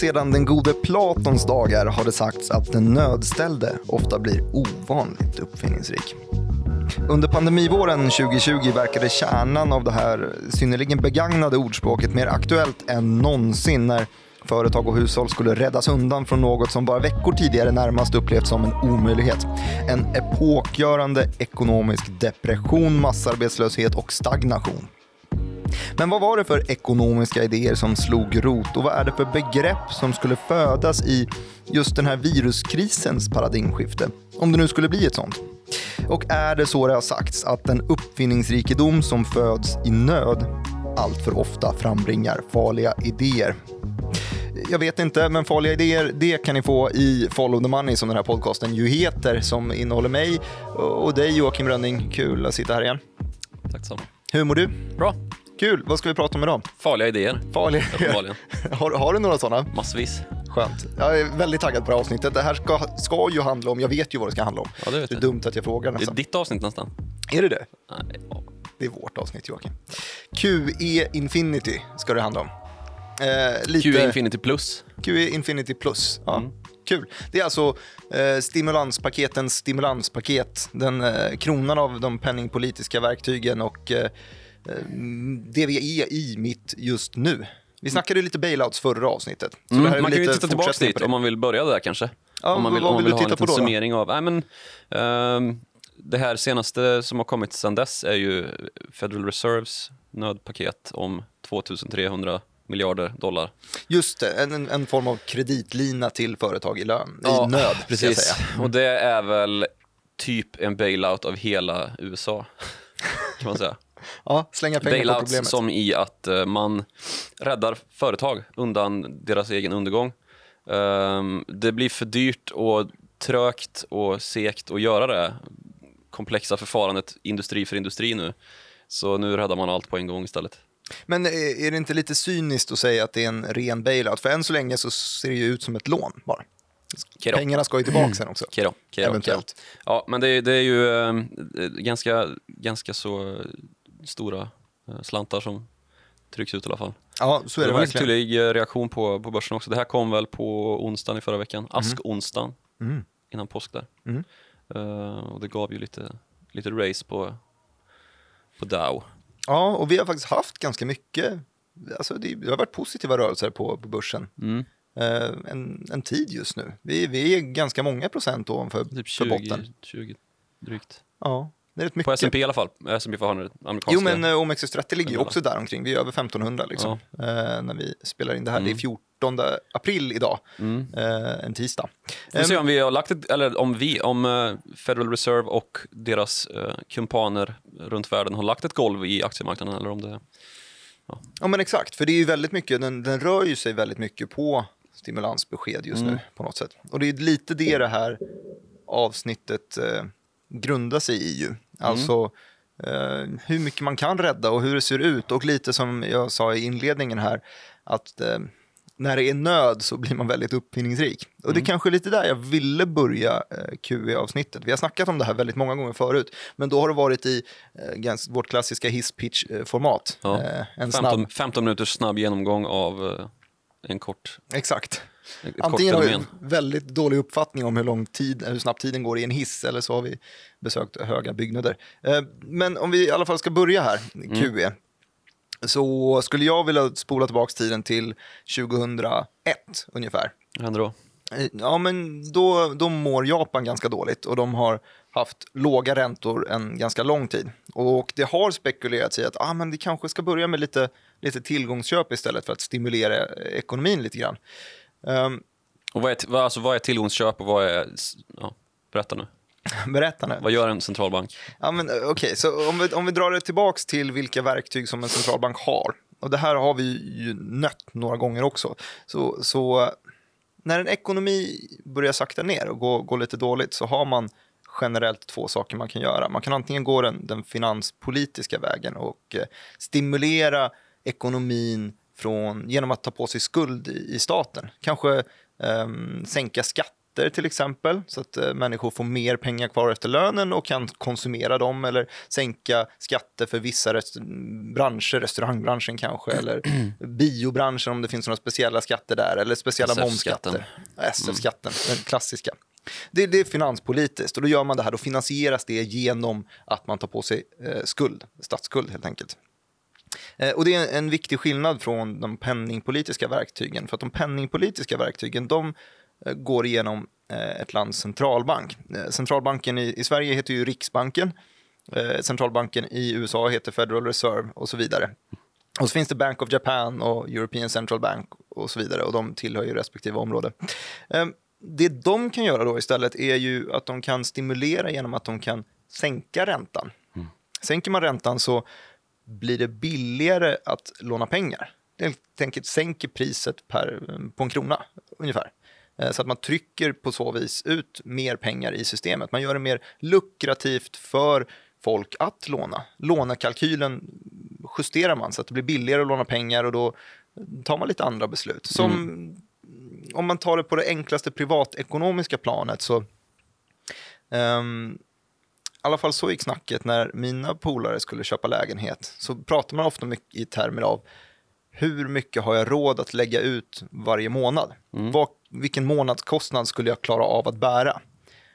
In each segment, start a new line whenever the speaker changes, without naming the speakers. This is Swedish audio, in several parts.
Sedan den gode Platons dagar har det sagts att den nödställde ofta blir ovanligt uppfinningsrik. Under pandemivåren 2020 verkade kärnan av det här synnerligen begagnade ordspråket mer aktuellt än någonsin när företag och hushåll skulle räddas undan från något som bara veckor tidigare närmast upplevts som en omöjlighet. En epokgörande ekonomisk depression, massarbetslöshet och stagnation. Men vad var det för ekonomiska idéer som slog rot och vad är det för begrepp som skulle födas i just den här viruskrisens paradigmskifte? Om det nu skulle bli ett sånt. Och är det så det har sagts att den uppfinningsrikedom som föds i nöd allt för ofta frambringar farliga idéer? Jag vet inte, men farliga idéer det kan ni få i Follow the Money som den här podcasten ju heter som innehåller mig och dig Joakim Rönning. Kul att sitta här igen.
Tack detsamma.
Hur mår du?
Bra.
Kul. Vad ska vi prata om idag?
Farliga idéer.
Farliga
Uppenbarligen.
har, har du några sådana?
Massvis.
Skönt. Jag är väldigt taggad på det här avsnittet. Det här ska, ska ju handla om, jag vet ju vad det ska handla om.
Ja, det
det är dumt att jag frågar
Det är
nästan.
ditt avsnitt nästan.
Är det det?
Nej, ja.
Det är vårt avsnitt Joakim. QE Infinity ska det handla om. Eh, lite...
QE Infinity Plus.
QE Infinity Plus. Ja.
Mm.
Kul. Det är alltså eh, stimulanspaketens stimulanspaket. Den eh, kronan av de penningpolitiska verktygen och eh, det vi är i mitt just nu. Vi snackade ju lite bailouts förra avsnittet.
Mm. Man kan ju titta tillbaka dit om man vill börja där kanske.
Ja,
om man vill,
vad
om man
vill
vill ha en liten
då, då?
summering av... Nej, men, ehm, det här senaste som har kommit sedan dess är ju Federal Reserves nödpaket om 2300 miljarder dollar.
Just det, en, en form av kreditlina till företag i, lön, i nöd.
Precis. Och det är väl typ en bailout av hela USA, kan man säga.
Ja, slänga pengar på
Bailouts
problemet.
som i att eh, man räddar företag undan deras egen undergång. Ehm, det blir för dyrt och trögt och segt att göra det komplexa förfarandet industri för industri nu. Så nu räddar man allt på en gång istället.
Men är är det inte lite cyniskt att säga att det är en ren bailout? För än så länge så ser det ju ut som ett lån bara.
Då.
Pengarna ska ju tillbaka sen också.
Okej då,
Eventuellt.
Ja, men det, är- det är ju eh, ganska, ganska så eh, stora eh, slantar som trycks ut i alla fall.
Ja, så är
Det
det
var
verkligen.
tydlig eh, reaktion på, på börsen också. Det här kom väl på onsdagen i förra veckan, ask-onsdagen,
Mm.
innan påsk där.
Mm.
Eh, och det gav ju lite, lite race på, på Dow.
Ja, och vi har faktiskt haft ganska mycket, alltså det, det har varit positiva rörelser på, på börsen.
Mm.
Eh, en, en tid just nu. Vi, vi är ganska många procent ovanför
Typ
för
20,
botten.
20 drygt.
Ja, det är rätt mycket.
På S&P i alla fall, S&P 500, amerikanska.
Jo, men eh, OMXS30 ligger ju
Ja.
också där omkring. Vi är över 1500 liksom, eh, när vi spelar in det här. Det är
Mm.
14 april idag,
Mm.
eh, en tisdag.
Får se
Ehm,
om vi har lagt ett, eller om vi, om eh, Federal Reserve och deras eh, kumpaner runt världen har lagt ett golv i aktiemarknaden eller om det...
Ja men exakt, för det är ju väldigt mycket, den, den rör ju sig väldigt mycket på stimulansbesked just
Mm.
nu på något sätt. Och det är lite det det här avsnittet eh, grundar sig i ju. Alltså eh, hur mycket man kan rädda och hur det ser ut och lite som jag sa i inledningen här att eh, när det är nöd så blir man väldigt uppfinningsrik. Och det är kanske lite där jag ville börja eh, QE-avsnittet. Vi har snackat om det här väldigt många gånger förut, men då har det varit i eh, vårt klassiska hisspitch-format.
Ja.
Eh, en
15,
snabb
15 minuters snabb genomgång av eh, en kort,
Exakt.
Ett
Antingen har vi
fenomen.
väldigt dålig uppfattning om hur, lång tid, hur snabbt tiden går i en hiss eller så har vi besökt höga byggnader. Eh, Men om vi i alla fall ska börja här, QE, så skulle jag vilja spola tillbaka tiden till 2001 ungefär.
Vad händer då?
Eh, Ja, men då, då mår Japan ganska dåligt och de har haft låga räntor en ganska lång tid. Och det har spekulerats i att ah, men vi kanske ska börja med lite, lite tillgångsköp istället för att stimulera ekonomin lite grann. Ehm,
Och vad är, vad, alltså, vad är tillgångsköp och vad är... Ja, berätta nu.
berätta nu.
Vad gör en centralbank?
Ja, men, eh, Okej, så om vi, om vi drar det tillbaks till vilka verktyg som en centralbank har. Och det här har vi ju nött några gånger också. Så, så när en ekonomi börjar sakta ner och gå, gå lite dåligt så har man generellt två saker man kan göra. Man kan antingen gå den, den finanspolitiska vägen och eh, stimulera ekonomin från, genom att ta på sig skuld i, i staten. Kanske ehm, sänka skatter till exempel, så att eh, människor får mer pengar kvar efter lönen och kan konsumera dem eller sänka skatter för vissa rest branscher, restaurangbranschen kanske, eller biobranschen om det finns några speciella skatter där, eller speciella momsskatter. SF-skatten, den klassiska. Det, det är finanspolitiskt och då gör man det här, då finansieras det genom att man tar på sig eh, skuld, statsskuld helt enkelt. Eh, och det är en, viktig skillnad från de penningpolitiska verktygen, för att de penningpolitiska verktygen, de eh, går igenom eh, ett lands centralbank. Centralbanken i, i Sverige heter ju Riksbanken, centralbanken i USA heter Federal Reserve och så vidare. Och så finns det Bank of Japan och European Central Bank och så vidare och de tillhör ju respektive område. Det de kan göra då istället är ju att de kan stimulera genom att de kan sänka räntan. Sänker man räntan så blir det billigare att låna pengar. Det helt enkelt sänker priset per, på en krona ungefär. Eh, Så att man trycker på så vis ut mer pengar i systemet. Man gör det mer lukrativt för folk att låna. Lånekalkylen justerar man så att det blir billigare att låna pengar och då tar man lite andra beslut. Som om man tar det på det enklaste privatekonomiska planet så ehm, i alla fall så gick snacket när mina polare skulle köpa lägenhet. Så pratar man ofta mycket i termer av hur mycket har jag råd att lägga ut varje månad? Vad, vilken månadskostnad skulle jag klara av att bära?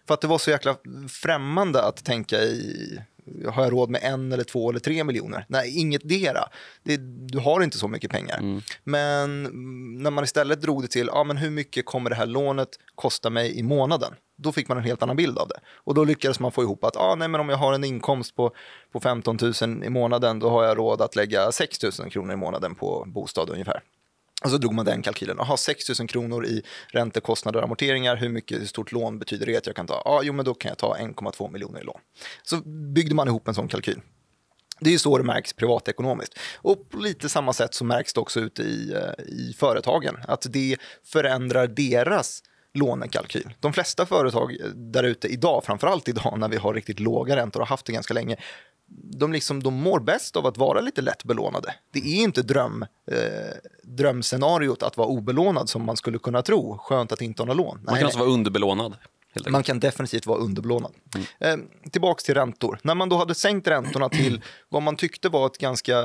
För att det var så jäkla främmande att tänka i har jag råd med en eller två eller tre miljoner? Nej, inget dera. Det, du har inte så mycket pengar. Men mm, när man istället drog det till, ja, men hur mycket kommer det här lånet kosta mig i månaden? Då fick man en helt annan bild av det. Och då lyckades man få ihop att ah, nej, men om jag har en inkomst på, på 15 000 i månaden, då har jag råd att lägga 6 000 kronor i månaden på bostad ungefär. Och så drog man den kalkylen. Aha, 6 000 kronor i räntekostnader och amorteringar. Hur mycket hur stort lån betyder det att jag kan ta? Ja, jo, men då kan jag ta 1,2 miljoner i lån. Så byggde man ihop en sån kalkyl. Det är ju så det märks privatekonomiskt. Och på lite samma sätt så märks det också ute i, eh, i företagen. Att det förändrar deras lånekalkyl. De flesta företag där ute idag, framförallt idag när vi har riktigt låga räntor och har haft det ganska länge, de, liksom, de mår bäst av att vara lite lätt belånade. Det är inte dröm, eh, drömscenariot att vara obelånad som man skulle kunna tro. Skönt att inte ha några lån.
Man
Nej,
kan alltså vara underbelånad.
Man kan definitivt vara underbelånad. Eh, tillbaks till räntor. När man då hade sänkt räntorna till vad man tyckte var ett ganska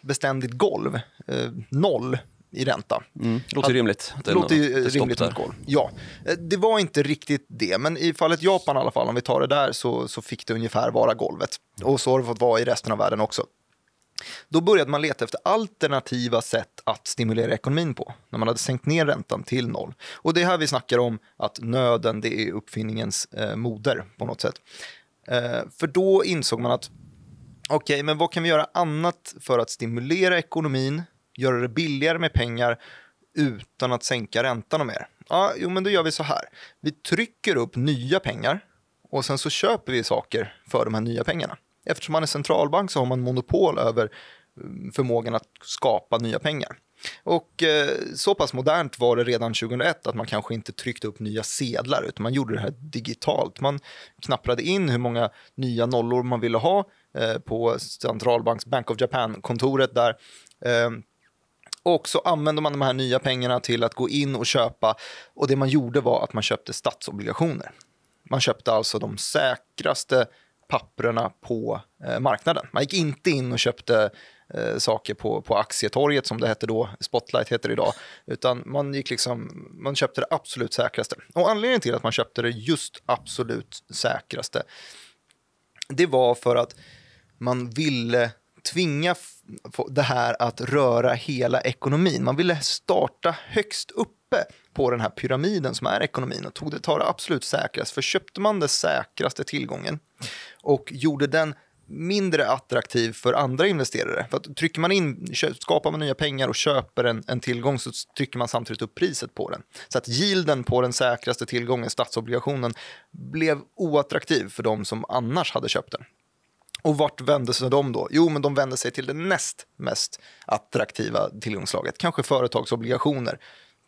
beständigt golv, eh, noll i ränta.
Mm. Det låter rimligt.
Det låter
är stopp
rimligt med. Ja, Eh, det var inte riktigt det, men i fallet Japan i alla fall, om vi tar det där, så, så fick det ungefär vara golvet. Och så har det fått vara i resten av världen också. Då började man leta efter alternativa sätt att stimulera ekonomin på, när man hade sänkt ner räntan till noll. Och det är här vi snackar om att nöden, det är uppfinningens eh, moder på något sätt. Eh, för då insåg man att okej, men vad kan vi göra annat för att stimulera ekonomin, göra det billigare med pengar utan att sänka räntan och mer? Ja, jo, men då gör vi så här. Vi trycker upp nya pengar och sen så köper vi saker för de här nya pengarna. Eftersom man är centralbank så har man monopol över mm, förmågan att skapa nya pengar. Och eh, så pass modernt var det redan 2001 att man kanske inte tryckte upp nya sedlar utan man gjorde det här digitalt. Man knapprade in hur många nya nollor man ville ha eh, på centralbanks Bank of Japan-kontoret där. Eh, och så använde man de här nya pengarna till att gå in och köpa. Och det man gjorde var att man köpte statsobligationer. Man köpte alltså de säkraste papperna på eh, marknaden. Man gick inte in och köpte eh, saker på, på aktietorget som det hette då, Spotlight heter det idag, utan man, gick liksom, man köpte det absolut säkraste. Och anledningen till att man köpte det just absolut säkraste, det var för att man ville tvinga det här att röra hela ekonomin. Man ville starta högst uppe på den här pyramiden som är ekonomin och tog det, tar det absolut säkrast. För köpte man den säkraste tillgången och gjorde den mindre attraktiv för andra investerare. För att trycker man in, skapar man nya pengar och köper en, en tillgång så trycker man samtidigt upp priset på den. Så att yielden på den säkraste tillgången, statsobligationen, blev oattraktiv för de som annars hade köpt den. Och vart vände sig de då? Jo, men de vände sig till det näst mest attraktiva tillgångslaget. Kanske företagsobligationer.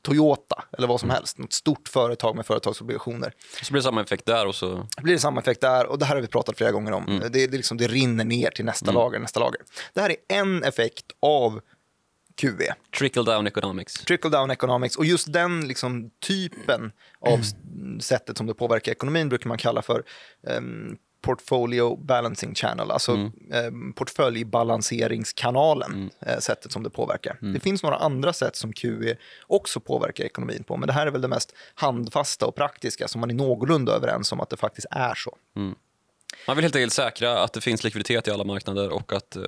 Toyota eller vad som helst. Något stort företag med företagsobligationer.
Så blir det samma effekt där och så...
Blir det samma effekt där och det här har vi pratat flera gånger om. Det, det, liksom, det rinner ner till nästa lager, nästa lager. Det här är en effekt av QE.
Trickle down economics.
Trickle down economics. Och just den liksom, typen av s- sättet som det påverkar ekonomin brukar man kalla för ehm, portfolio balancing channel, alltså ehm, portföljbalanseringskanalen, eh, sättet som det påverkar. Det finns några andra sätt som QE också påverkar ekonomin på, men det här är väl det mest handfasta och praktiska som man är någorlunda överens om att det faktiskt är så.
Man vill helt enkelt säkra att det finns likviditet i alla marknader och att, eh,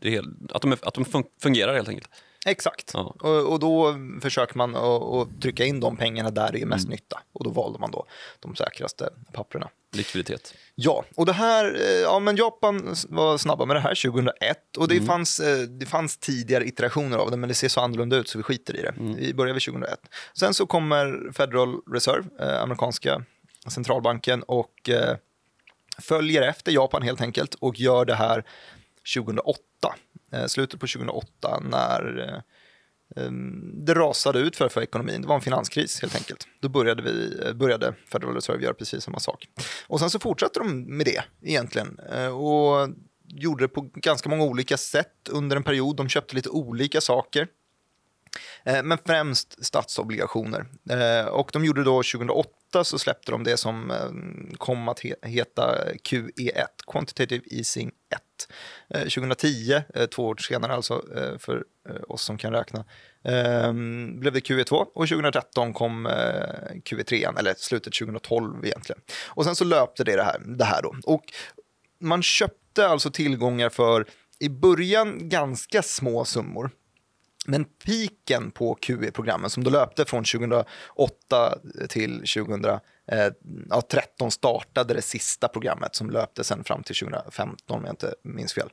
det att de, att de fun- fungerar helt enkelt.
Exakt.
Ja.
Och, och då försöker man att, trycka in de pengarna där det är mest nytta. Och då valde man då de säkraste papperna.
Likviditet.
Ja, och det här, eh, ja men Japan var snabba med det här 2001 och det, fanns, eh, det fanns tidigare iterationer av det men det ser så annorlunda ut så vi skiter i det. Vi börjar vid 2001. Sen så kommer Federal Reserve, eh, amerikanska centralbanken och eh, följer efter Japan helt enkelt och gör det här 2008. Eh, slutet på 2008 när eh, det rasade ut för, för ekonomin. Det var en finanskris helt enkelt. Då började, vi, eh, började Federal Reserve göra precis samma sak. Och sen så fortsatte de med det egentligen. Eh, Och gjorde det på ganska många olika sätt under en period. De köpte lite olika saker. Eh, Men främst statsobligationer. Eh, Och de gjorde då 2008 så släppte de det som eh, kom att he- heta QE1, Quantitative Easing Eh, 2010, eh, två år senare alltså eh, för oss som kan räkna, ehm, blev det QE2 och 2013 kom QE3, eller slutet 2012 egentligen. Och sen så löpte det det här, det här då. Och man köpte alltså tillgångar för i början ganska små summor. Men piken på QE-programmen som då löpte från 2008 till 2013 startade det sista programmet som löpte sen fram till 2015 om jag inte minns fel.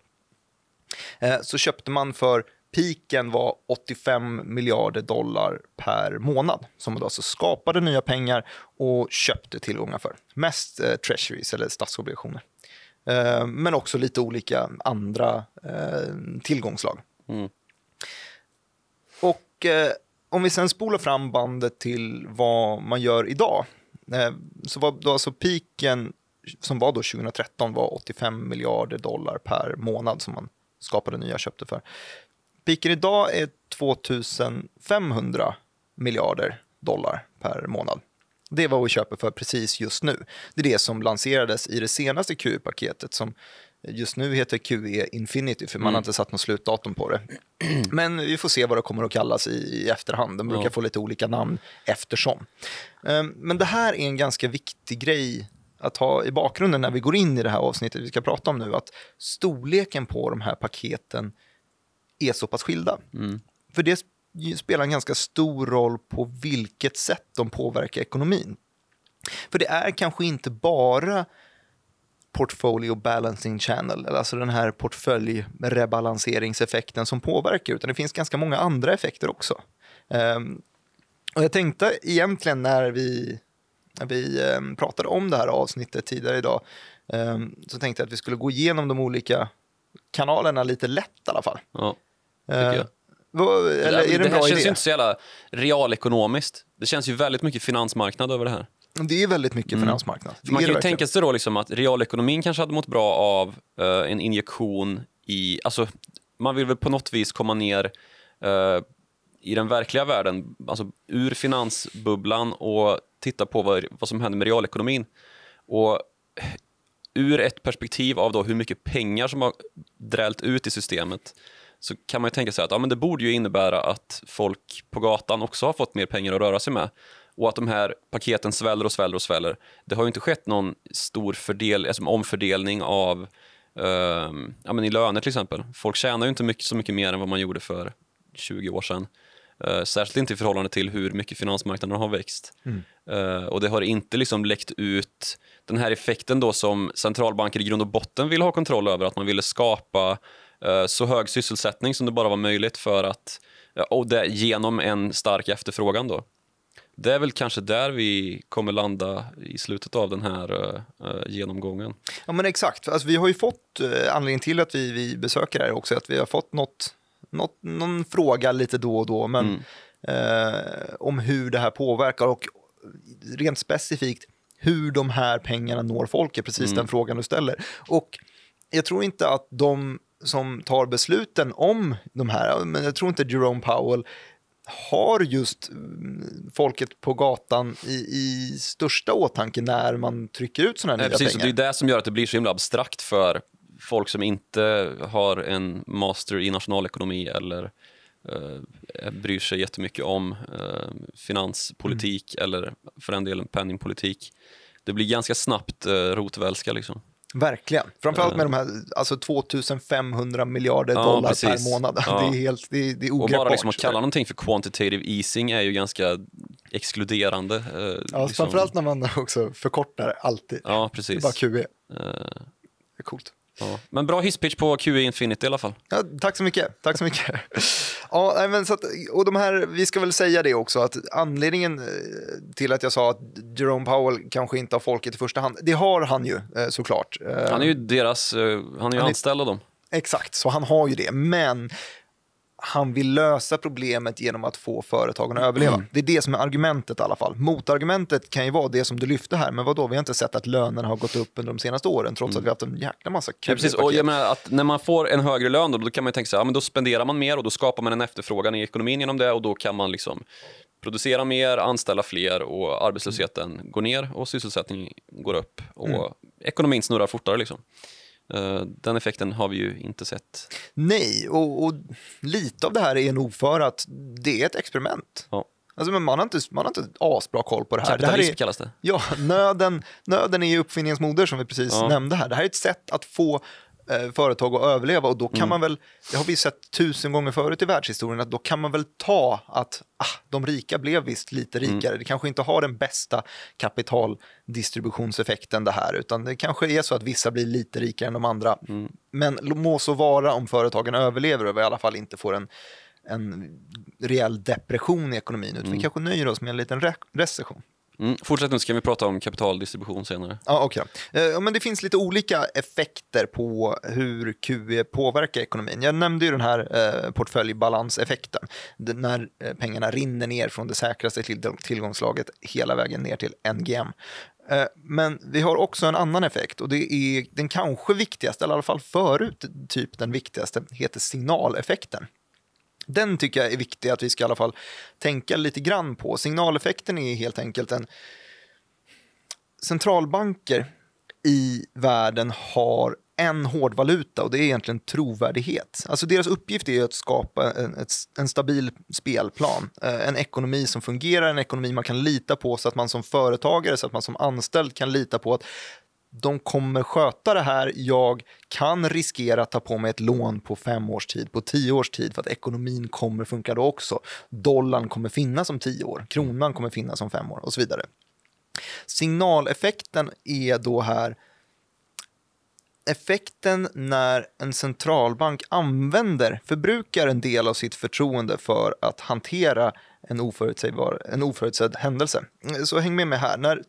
Eh, Så köpte man för piken var 85 miljarder dollar per månad som man då alltså skapade nya pengar och köpte tillgångar för. Mest eh, treasuries eller statsobligationer. Eh, Men också lite olika andra eh, tillgångslag.
Mm.
Och eh, om vi sen spolar fram bandet till vad man gör idag. Eh, så var då alltså piken som var då 2013 var 85 miljarder dollar per månad som man skapade nya köpte för. Piken idag är 2500 miljarder dollar per månad. Det är vad vi köper för precis just nu. Det är det som lanserades i det senaste Q-paketet som just nu heter QE Infinity för man har inte satt något slutdatum på det. Men vi får se vad det kommer att kallas i, i efterhand. De brukar
Ja.
få lite olika namn eftersom. Ehm, Men det här är en ganska viktig grej att ha i bakgrunden när vi går in i det här avsnittet vi ska prata om nu. Att storleken på de här paketen är så pass skilda. För det sp- spelar en ganska stor roll på vilket sätt de påverkar ekonomin. För det är kanske inte bara portfolio balancing channel, alltså den här portföljrebalanseringseffekten som påverkar, utan det finns ganska många andra effekter också. Ehm, och jag tänkte egentligen när vi, när vi ehm, pratade om det här avsnittet tidigare idag, ehm, så tänkte jag att vi skulle gå igenom de olika kanalerna lite lätt i alla fall.
Ja.
Eh,
jag.
vad,
Det,
det
det här känns ju inte så jävla realekonomiskt. Det känns ju väldigt mycket finansmarknad över det här.
Det är väldigt mycket finansmarknad. Det
För man kan ju tänka sig då liksom att realekonomin kanske hade mått bra av eh, en injektion i, alltså man vill väl på något vis komma ner eh, i den verkliga världen, alltså ur finansbubblan och titta på vad, vad som händer med realekonomin. Och ur ett perspektiv av då hur mycket pengar som har drällt ut i systemet så kan man ju tänka sig att ja, men det borde ju innebära att folk på gatan också har fått mer pengar att röra sig med och att de här paketen sväller och sväller och sväller. Det har ju inte skett någon stor fördel, alltså omfördelning av ehm, ja, men i löner till exempel. Folk tjänar ju inte mycket, så mycket mer än vad man gjorde för 20 år sedan. Eh, särskilt inte i förhållande till hur mycket finansmarknaden har växt. Eh, och det har inte liksom läckt ut den här effekten då som centralbanker i grund och botten vill ha kontroll över, att man ville skapa eh, så hög sysselsättning som det bara var möjligt för att, och det, genom en stark efterfrågan då. Det är väl kanske där vi kommer landa i slutet av den här eh, genomgången.
Ja men exakt, alltså, vi har ju fått, eh, anledningen till att vi, vi besöker det här också, att vi har fått något, något, någon fråga lite då och då, men eh, om hur det här påverkar och rent specifikt hur de här pengarna når folket, precis den frågan du ställer. Och jag tror inte att de som tar besluten om de här, men jag tror inte Jerome Powell har just mm, folket på gatan i, i största åtanke när man trycker ut sådana här
Nej,
nya
precis, och
pengar.
det är det som gör att det blir så himla abstrakt för folk som inte har en master i nationalekonomi eller eh, bryr sig jättemycket om eh, finanspolitik
Mm.
eller för den delen penningpolitik. Det blir ganska snabbt eh, rotvälska liksom.
Verkligen. Framförallt med de här alltså 2500 miljarder
Ja,
dollar
precis.
per månad.
Ja.
Det är helt det är, det är
Och bara liksom att kalla någonting för quantitative easing är ju ganska exkluderande. Eh,
ja,
liksom.
Framförallt när man också förkortar alltid.
Ja,
Det är
precis.
bara QE.
Eh,
Det är coolt.
Ja. Men bra hisspitch på QE Infinity i alla fall.
Ja, tack så mycket. Tack så mycket. ja, men så att, och de här, vi ska väl säga det också, att anledningen eh, till att jag sa att Jerome Powell kanske inte har folket i första hand, det har han ju eh, såklart.
Han är ju deras, eh, han är ju
är-
anställd av dem.
Exakt, så han har ju det. Men han vill lösa problemet genom att få företagen att överleva.
Mm.
Det är det som är argumentet i alla fall. Motargumentet kan ju vara det som du lyfte här, men vadå, vi har inte sett att lönerna har gått upp under de senaste åren, trots att vi har haft en jäkla massa
Mm. Ja, precis. Och jag menar att när man får en högre lön då, då kan man tänka sig, ja, men då spenderar man mer och då skapar man en efterfrågan i ekonomin genom det och då kan man liksom producera mer, anställa fler och arbetslösheten går ner och sysselsättningen går upp och
Mm.
ekonomin snurrar fortare liksom. Eh, Den effekten har vi ju inte sett.
Nej, och, och lite av det här är nog för att det är ett experiment.
Ja.
Alltså, men man, har inte, man har inte asbra koll på det här. Det här
Kapitalism
är,
kallas det.
Ja, nöden, nöden är ju uppfinningens moder som vi precis
Ja.
nämnde här. Det här är ett sätt att få företag att överleva och då kan man väl, det har vi sett tusen gånger förut i världshistorien, att då kan man väl ta att ah, de rika blev visst lite rikare. Det kanske inte har den bästa kapitaldistributionseffekten det här, utan det kanske är så att vissa blir lite rikare än de andra. Men må så vara om företagen överlever och vi i alla fall inte får en en rejäl depression i ekonomin, utan vi kanske nöjer oss med en liten re- recession.
Mm. Fortsätt nu, så kan vi prata om kapitaldistribution senare.
Ja, okay. Eh, men det finns lite olika effekter på hur QE påverkar ekonomin. Jag nämnde ju den här eh, portföljbalanseffekten, den, när eh, pengarna rinner ner från det säkraste till tillgångslaget hela vägen ner till NGM. Eh, men vi har också en annan effekt och det är den kanske viktigaste, eller i alla fall förut typ den viktigaste, heter signaleffekten. Den tycker jag är viktig att vi ska i alla fall tänka lite grann på. Signaleffekten är helt enkelt en centralbanker i världen har en hårdvaluta och det är egentligen trovärdighet. Alltså deras uppgift är att skapa en, ett, en stabil spelplan, eh, en ekonomi som fungerar, en ekonomi man kan lita på så att man som företagare, så att man som anställd kan lita på att de kommer sköta det här. Jag kan riskera att ta på mig ett lån på fem års tid, på tio års tid för att ekonomin kommer funka då också. Dollarn kommer finnas om tio år, kronan kommer finnas om fem år och så vidare. Signaleffekten är då här effekten när en centralbank använder, förbrukar en del av sitt förtroende för att hantera en, oförutsägbar, en oförutsedd händelse. Så häng med mig här. När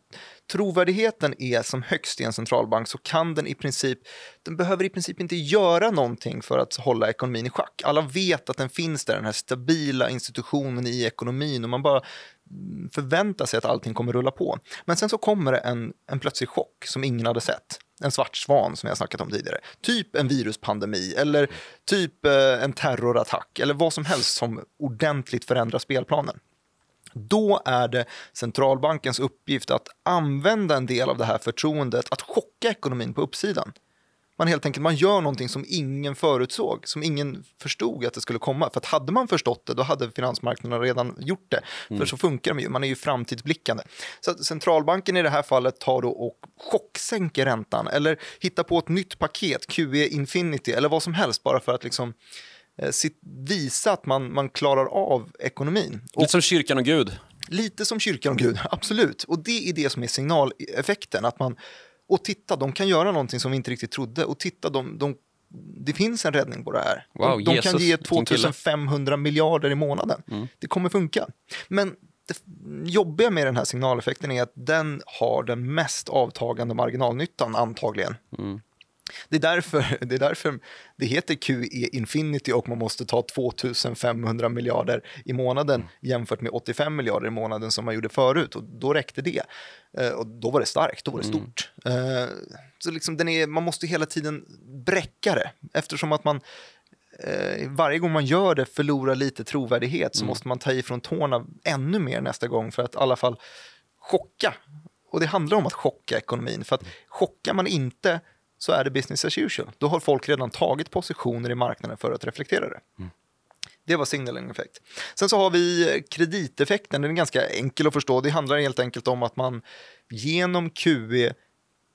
trovärdigheten är som högst i en centralbank så kan den i princip, den behöver i princip inte göra någonting för att hålla ekonomin i schack. Alla vet att den finns där, den här stabila institutionen i ekonomin och man bara förväntar sig att allting kommer rulla på. Men sen så kommer det en, en plötslig chock som ingen hade sett. En svart svan som jag snackat om tidigare. Typ en viruspandemi eller typ eh, en terrorattack eller vad som helst som ordentligt förändrar spelplanen. Då är det centralbankens uppgift att använda en del av det här förtroendet att chocka ekonomin på uppsidan. Man helt enkelt man gör någonting som ingen förutsåg, som ingen förstod att det skulle komma. För att hade man förstått det, då hade finansmarknaden redan gjort det. För så funkar de ju, man är ju framtidsblickande. Så centralbanken i det här fallet tar då och chocksänker räntan eller hittar på ett nytt paket, QE Infinity eller vad som helst bara för att liksom eh, visa att man, man klarar av ekonomin. Och
Lite som kyrkan och Gud.
Lite som kyrkan och Gud, absolut. Och det är det som är signaleffekten. Att man, och titta, de kan göra någonting som vi inte riktigt trodde. Och titta, de, de, det finns en räddning på det här.
Wow,
de de kan
Jesus,
ge
vilken kille.
2500 miljarder i månaden. Det kommer funka. Men det jobbiga med den här signaleffekten är att den har den mest avtagande marginalnyttan antagligen. Det är, därför, det är därför det heter QE Infinity och man måste ta 2500 miljarder i månaden mm. jämfört med 85 miljarder i månaden som man gjorde förut. Och då räckte det. Eh, och då var det starkt, då var det mm. stort. Mm. Så liksom den är, man måste hela tiden bräcka det eftersom att man eh, varje gång man gör det förlorar lite trovärdighet så mm. måste man ta ifrån tårna ännu mer nästa gång för att i alla fall chocka. Och det handlar om att chocka ekonomin. För att chockar man inte så är det business as usual. Då har folk redan tagit positioner i marknaden för att reflektera det. Mm. Det var signaling effekt. Sen så har vi krediteffekten, den är ganska enkel att förstå. Det handlar helt enkelt om att man genom QE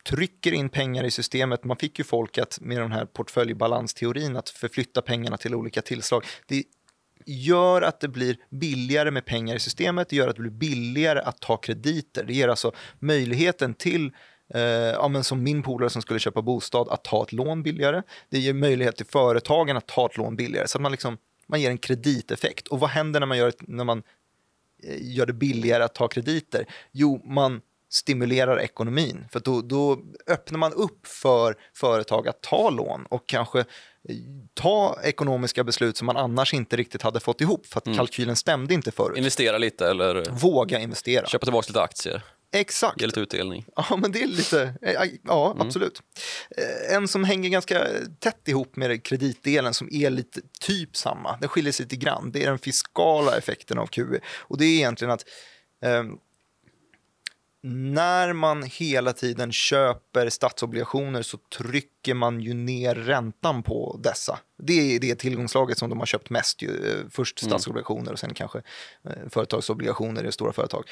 trycker in pengar i systemet. Man fick ju folk att med den här portföljbalansteorin att förflytta pengarna till olika tillslag. Det gör att det blir billigare med pengar i systemet, det gör att det blir billigare att ta krediter. Det ger alltså möjligheten till eh, ja, men som min polare som skulle köpa bostad, att ta ett lån billigare. Det ger möjlighet till företagen att ta ett lån billigare. Så att man, liksom, man ger en krediteffekt. Och vad händer när man gör, när man eh, gör det billigare att ta krediter? Jo, man stimulerar ekonomin. För då, då öppnar man upp för företag att ta lån och kanske eh, ta ekonomiska beslut som man annars inte riktigt hade fått ihop för att mm. kalkylen stämde inte förut.
Investera lite eller
våga investera.
Köpa tillbaka lite aktier.
Exakt.
Ge lite utdelning.
Ja, men det är lite, eh, ja mm. absolut. Eh, en som hänger ganska tätt ihop med kreditdelen som är lite typ samma, den skiljer sig lite grann, det är den fiskala effekten av QE. Och det är egentligen att eh, när man hela tiden köper statsobligationer så trycker man ju ner räntan på dessa. Det är det tillgångslaget som de har köpt mest. Ju. Eh, först mm. statsobligationer och sen kanske företagsobligationer i stora företag.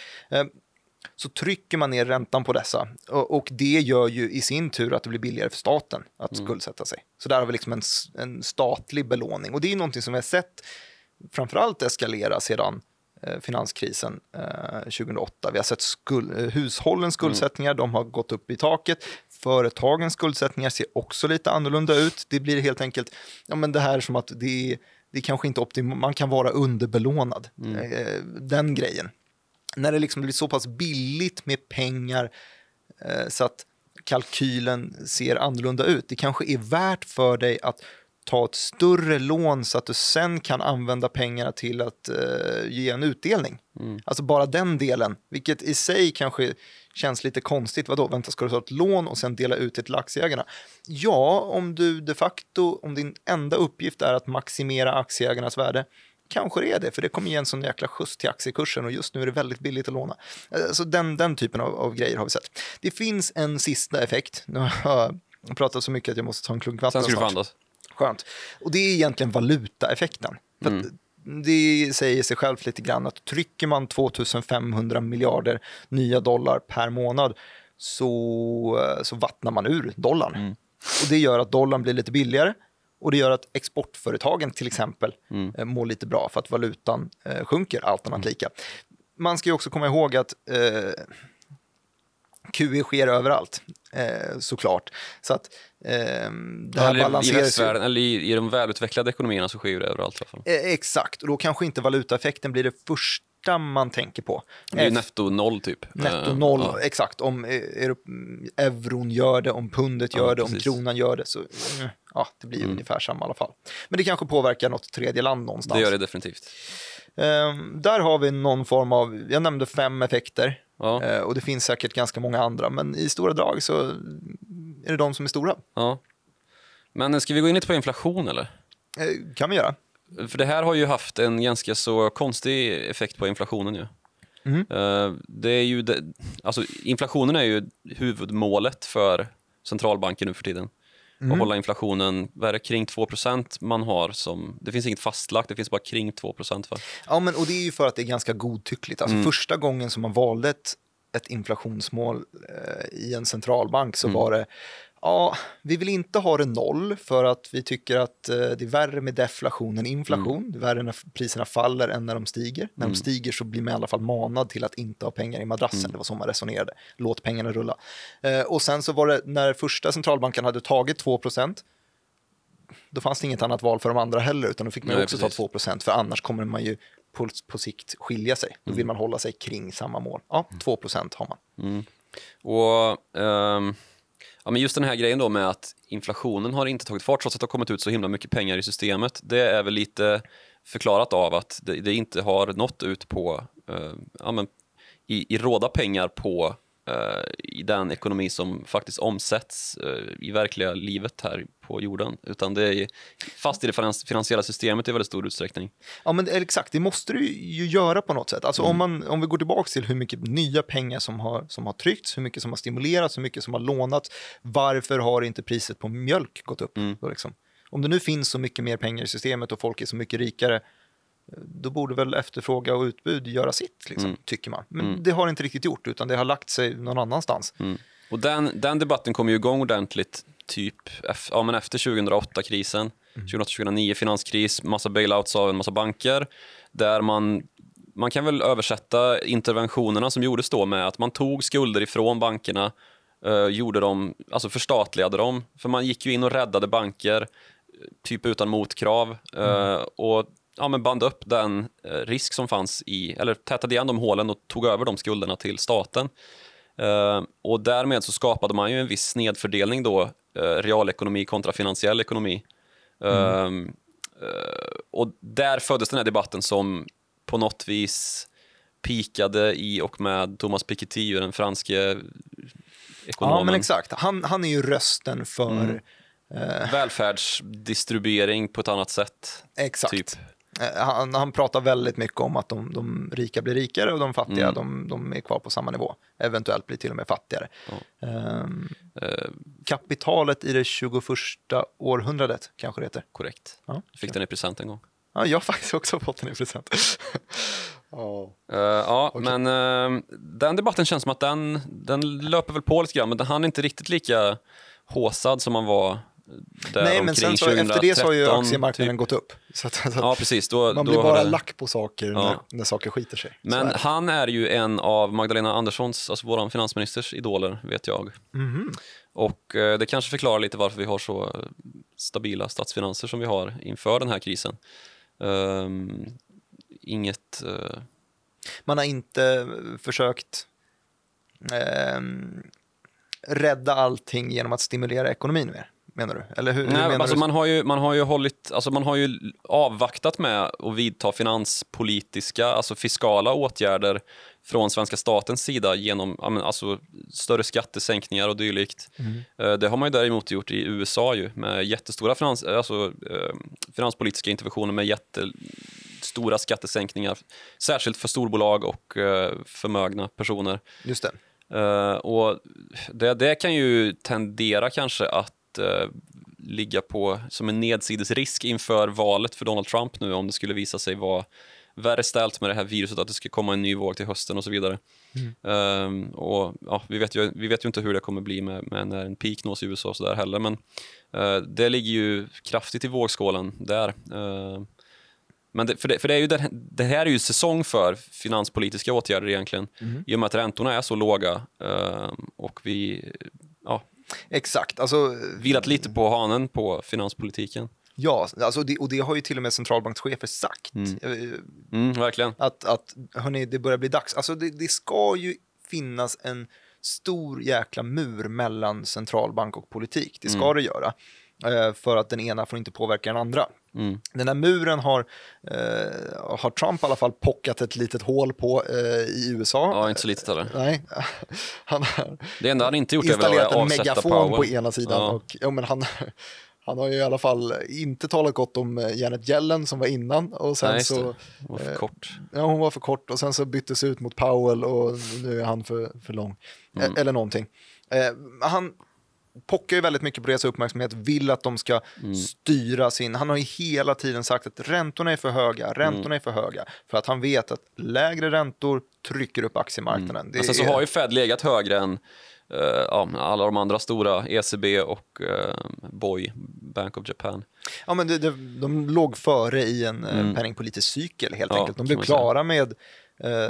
Så trycker man ner räntan på dessa och, det gör ju i sin tur att det blir billigare för staten att mm. skuldsätta sig. Så där har vi liksom en, en statlig belåning och det är någonting som vi har sett framförallt eskalera sedan Eh, finanskrisen 2008. Eh, vi har sett skuld, eh, hushållens skuldsättningar, mm. de har gått upp i taket. Företagens skuldsättningar ser också lite annorlunda ut. Det blir helt enkelt, ja men det här som att det det kanske inte optimalt, man kan vara underbelånad. Mm. Den grejen. När det liksom blir så pass billigt med pengar så att kalkylen ser annorlunda ut. Det kanske är värt för dig att ta ett större lån så att du sen kan använda pengarna till att uh, ge en utdelning. Mm. Alltså bara den delen, vilket i sig kanske känns lite konstigt. Vadå, vänta, ska du ta ett lån och sen dela ut det till aktieägarna? Ja, om du de facto, om din enda uppgift är att maximera aktieägarnas värde, kanske det är det, för det kommer ge en sån jäkla skjuts till aktiekursen och just nu är det väldigt billigt att låna. Alltså den, den typen av, av grejer har vi sett. Det finns en sista effekt. Nu har jag pratat så mycket att jag måste ta en klunk vatten
Sen ska snart. du få andas.
Skönt. Och det är egentligen valutaeffekten. För mm. Det säger sig självt lite grann att trycker man 2500 miljarder nya dollar per månad så, så vattnar man ur dollarn. Mm. Och det gör att dollarn blir lite billigare och det gör att exportföretagen till exempel mm. Eh, mår lite bra för att valutan eh, sjunker allt annat mm. lika. Man ska också komma ihåg att eh, QE sker överallt, eh, såklart. Så att eh, det här
eller, I västvärlden, eller i, i de välutvecklade ekonomierna så sker det överallt i alla fall.
Eh, exakt, och då kanske inte valutaeffekten blir det första man tänker på.
Det är netto noll typ.
Netto noll, ja. exakt. Om eh, euron gör det, om pundet gör ja, det, om kronan gör det så mm, ja, det blir mm. ungefär samma i alla fall. Men det kanske påverkar något tredje land någonstans.
Det gör det definitivt.
Um, där har vi någon form av, jag nämnde fem effekter. Ja. Uh, och det finns säkert ganska många andra, men i stora drag så är det de som är stora.
Ja. Men ska vi gå in lite på inflation eller?
Uh, kan vi göra.
För det här har ju haft en ganska så konstig effekt på inflationen ju. Mm. Uh, det är ju det, alltså inflationen är ju huvudmålet för centralbanken nu för tiden mm. och hålla inflationen vad är det, kring 2% man har som... Det finns inget fastlagt, det finns bara kring 2 för.
Ja, men, och det är ju för att det är ganska godtyckligt. Alltså, mm. Första gången som man valde ett, ett inflationsmål eh, i en centralbank så mm. var det Ja, vi vill inte ha det noll för att vi tycker att eh, det är värre med deflation än inflation. Mm. Det är värre när priserna faller än när de stiger. När mm. de stiger så blir man i alla fall manad till att inte ha pengar i madrassen. Mm. Det var så man resonerade. Låt pengarna rulla. Eh, och sen så var det när första centralbanken hade tagit 2% då fanns det inget annat val för de andra heller, utan då fick man Nej, också precis. ta 2% för annars kommer man ju på, på sikt skilja sig. Då vill mm. man hålla sig kring samma mål. Ja, 2% har man.
Mm. Och... Um Ja, men just den här grejen då med att inflationen har inte tagit fart trots att det har kommit ut så himla mycket pengar i systemet. Det är väl lite förklarat av att det, det inte har nått ut på, eh, ja, men i, i råda pengar på i den ekonomi som faktiskt omsätts eh, i verkliga livet här på jorden. Utan det är fast i det finans- finansiella systemet i väldigt stor utsträckning.
Ja, men exakt, det måste du ju göra på något sätt. Alltså om, man, om vi går tillbaka till hur mycket nya pengar som har, som har tryckts, hur mycket som har stimulerats, hur mycket som har lånats. Varför har inte priset på mjölk gått upp? Då liksom? Om det nu finns så mycket mer pengar i systemet och folk är så mycket rikare, då borde väl efterfråga och utbud göra sitt, liksom, tycker man. Men det har inte riktigt gjort, utan det har lagt sig någon annanstans.
Mm. Och den, den debatten kom ju igång ordentligt typ ja, men efter 2008-krisen, 2008-2009 finanskris, massa bailouts av en massa banker, där man man kan väl översätta interventionerna som gjordes då med att man tog skulder ifrån bankerna, eh, gjorde dem, alltså förstatligade dem. För man gick ju in och räddade banker, eh, typ utan motkrav. eh, Och ja, men band upp den eh, risk som fanns i, eller tätade igen de hålen och tog över de skulderna till staten. Eh, och därmed så skapade man ju en viss snedfördelning då, eh, realekonomi kontra finansiell ekonomi. Ehm, eh, och där föddes den här debatten som på något vis pikade i och med Thomas Piketty, den franske ekonomen.
Ja, men exakt. Han, han är ju rösten för...
Välfärdsdistribuering på ett annat sätt.
Exakt.
Typ.
Eh, Han, han pratar väldigt mycket om att de, de rika blir rikare och de fattiga
Mm.
de, de är kvar på samma nivå. Eventuellt blir till och med fattigare. Ehm,
Eh,
kapitalet i det 21 århundradet kanske det heter.
korrekt.
Ja,
Jag fick den i present en gång.
Ja, jag har faktiskt också fått den i present. Ja.
Eh, ja, men eh, den debatten känns som att den, den löper väl på lite grann, men den han är inte riktigt lika håsad som man var där
Nej, men sen så, efter det så har ju
2013,
aktiemarknaden
typ.
gått upp. Så att, så att
Ja, precis. Då,
man
då
blir
har
bara
det-
lack på saker
Ja.
när, när saker skiter sig.
Men
är
han är ju en av Magdalena Anderssons, alltså vår finansministers idoler, vet jag.
Mhm.
Och eh, det kanske förklarar lite varför vi har så stabila statsfinanser som vi har inför den här krisen. Ehm, inget... eh,
Man har inte försökt ehm, rädda allting genom att stimulera ekonomin mer, menar du? Eller hur, hur
Nej,
menar
alltså
du?
man har ju, man har ju hållit, alltså man har ju avvaktat med att vidta finanspolitiska, alltså fiskala åtgärder från svenska statens sida genom alltså, större skattesänkningar och dylikt.
Mm.
Eh, Det har man ju däremot gjort i USA ju, med jättestora finans, alltså, eh, finanspolitiska interventioner med jättestora skattesänkningar, särskilt för storbolag och eh, förmögna personer.
Just det.
Och det, det kan ju tendera kanske att eh, ligga på som en nedsidesrisk inför valet för Donald Trump nu om det skulle visa sig vara värre ställt med det här viruset, att det ska komma en ny våg till hösten och så vidare. Ehm, och, ja, vi, vet ju, vi vet ju inte hur det kommer bli med, med när en peak nås i USA och så där heller, men eh, det ligger ju kraftigt i vågskålen där. Eh, men det, för, det, för det, är ju det, det här är ju säsong för finanspolitiska åtgärder egentligen. I och med att räntorna är så låga eh, och vi ja,
Exakt. Alltså,
vilat lite på hanen på finanspolitiken.
ja, alltså det, och det har ju till och med centralbankschefer sagt. Eh,
Mm, verkligen.
Att, att hörni, det börjar bli dags. Alltså det, det ska ju finnas en stor jäkla mur mellan centralbank och politik. Det ska det göra. Eh, för att den ena får inte påverka den andra.
Mm.
Den där muren har, eh, har Trump i alla fall pockat ett litet hål på eh, i USA.
Ja, inte så litet heller.
Nej, han har
Det enda han inte gjort är väl att
en
avsätta
megafon
Powell.
på ena sidan.
Ja.
Och, ja, men han, han har ju i alla fall inte talat gott om eh, Janet Yellen som var innan. Och sen
Nej,
så.
Det var för kort.
Ja, hon var för kort och sen så byttes ut mot Powell och nu är han för, för lång.
Mm.
Eh, Eller någonting. Eh, han pockar ju väldigt mycket på deras uppmärksamhet, vill att de ska
Mm.
styra sin... Han har ju hela tiden sagt att räntorna är för höga, räntorna
Mm.
är för höga. För att han vet att lägre räntor trycker upp aktiemarknaden. Det
Men sen så
är-
har ju Fed legat högre än eh, ja, alla de andra stora, ECB och uh, BOJ, Bank of Japan.
Ja, men det, det, de låg före i en mm. penningpolitisk cykel helt
Ja,
enkelt. De blev klara med eh,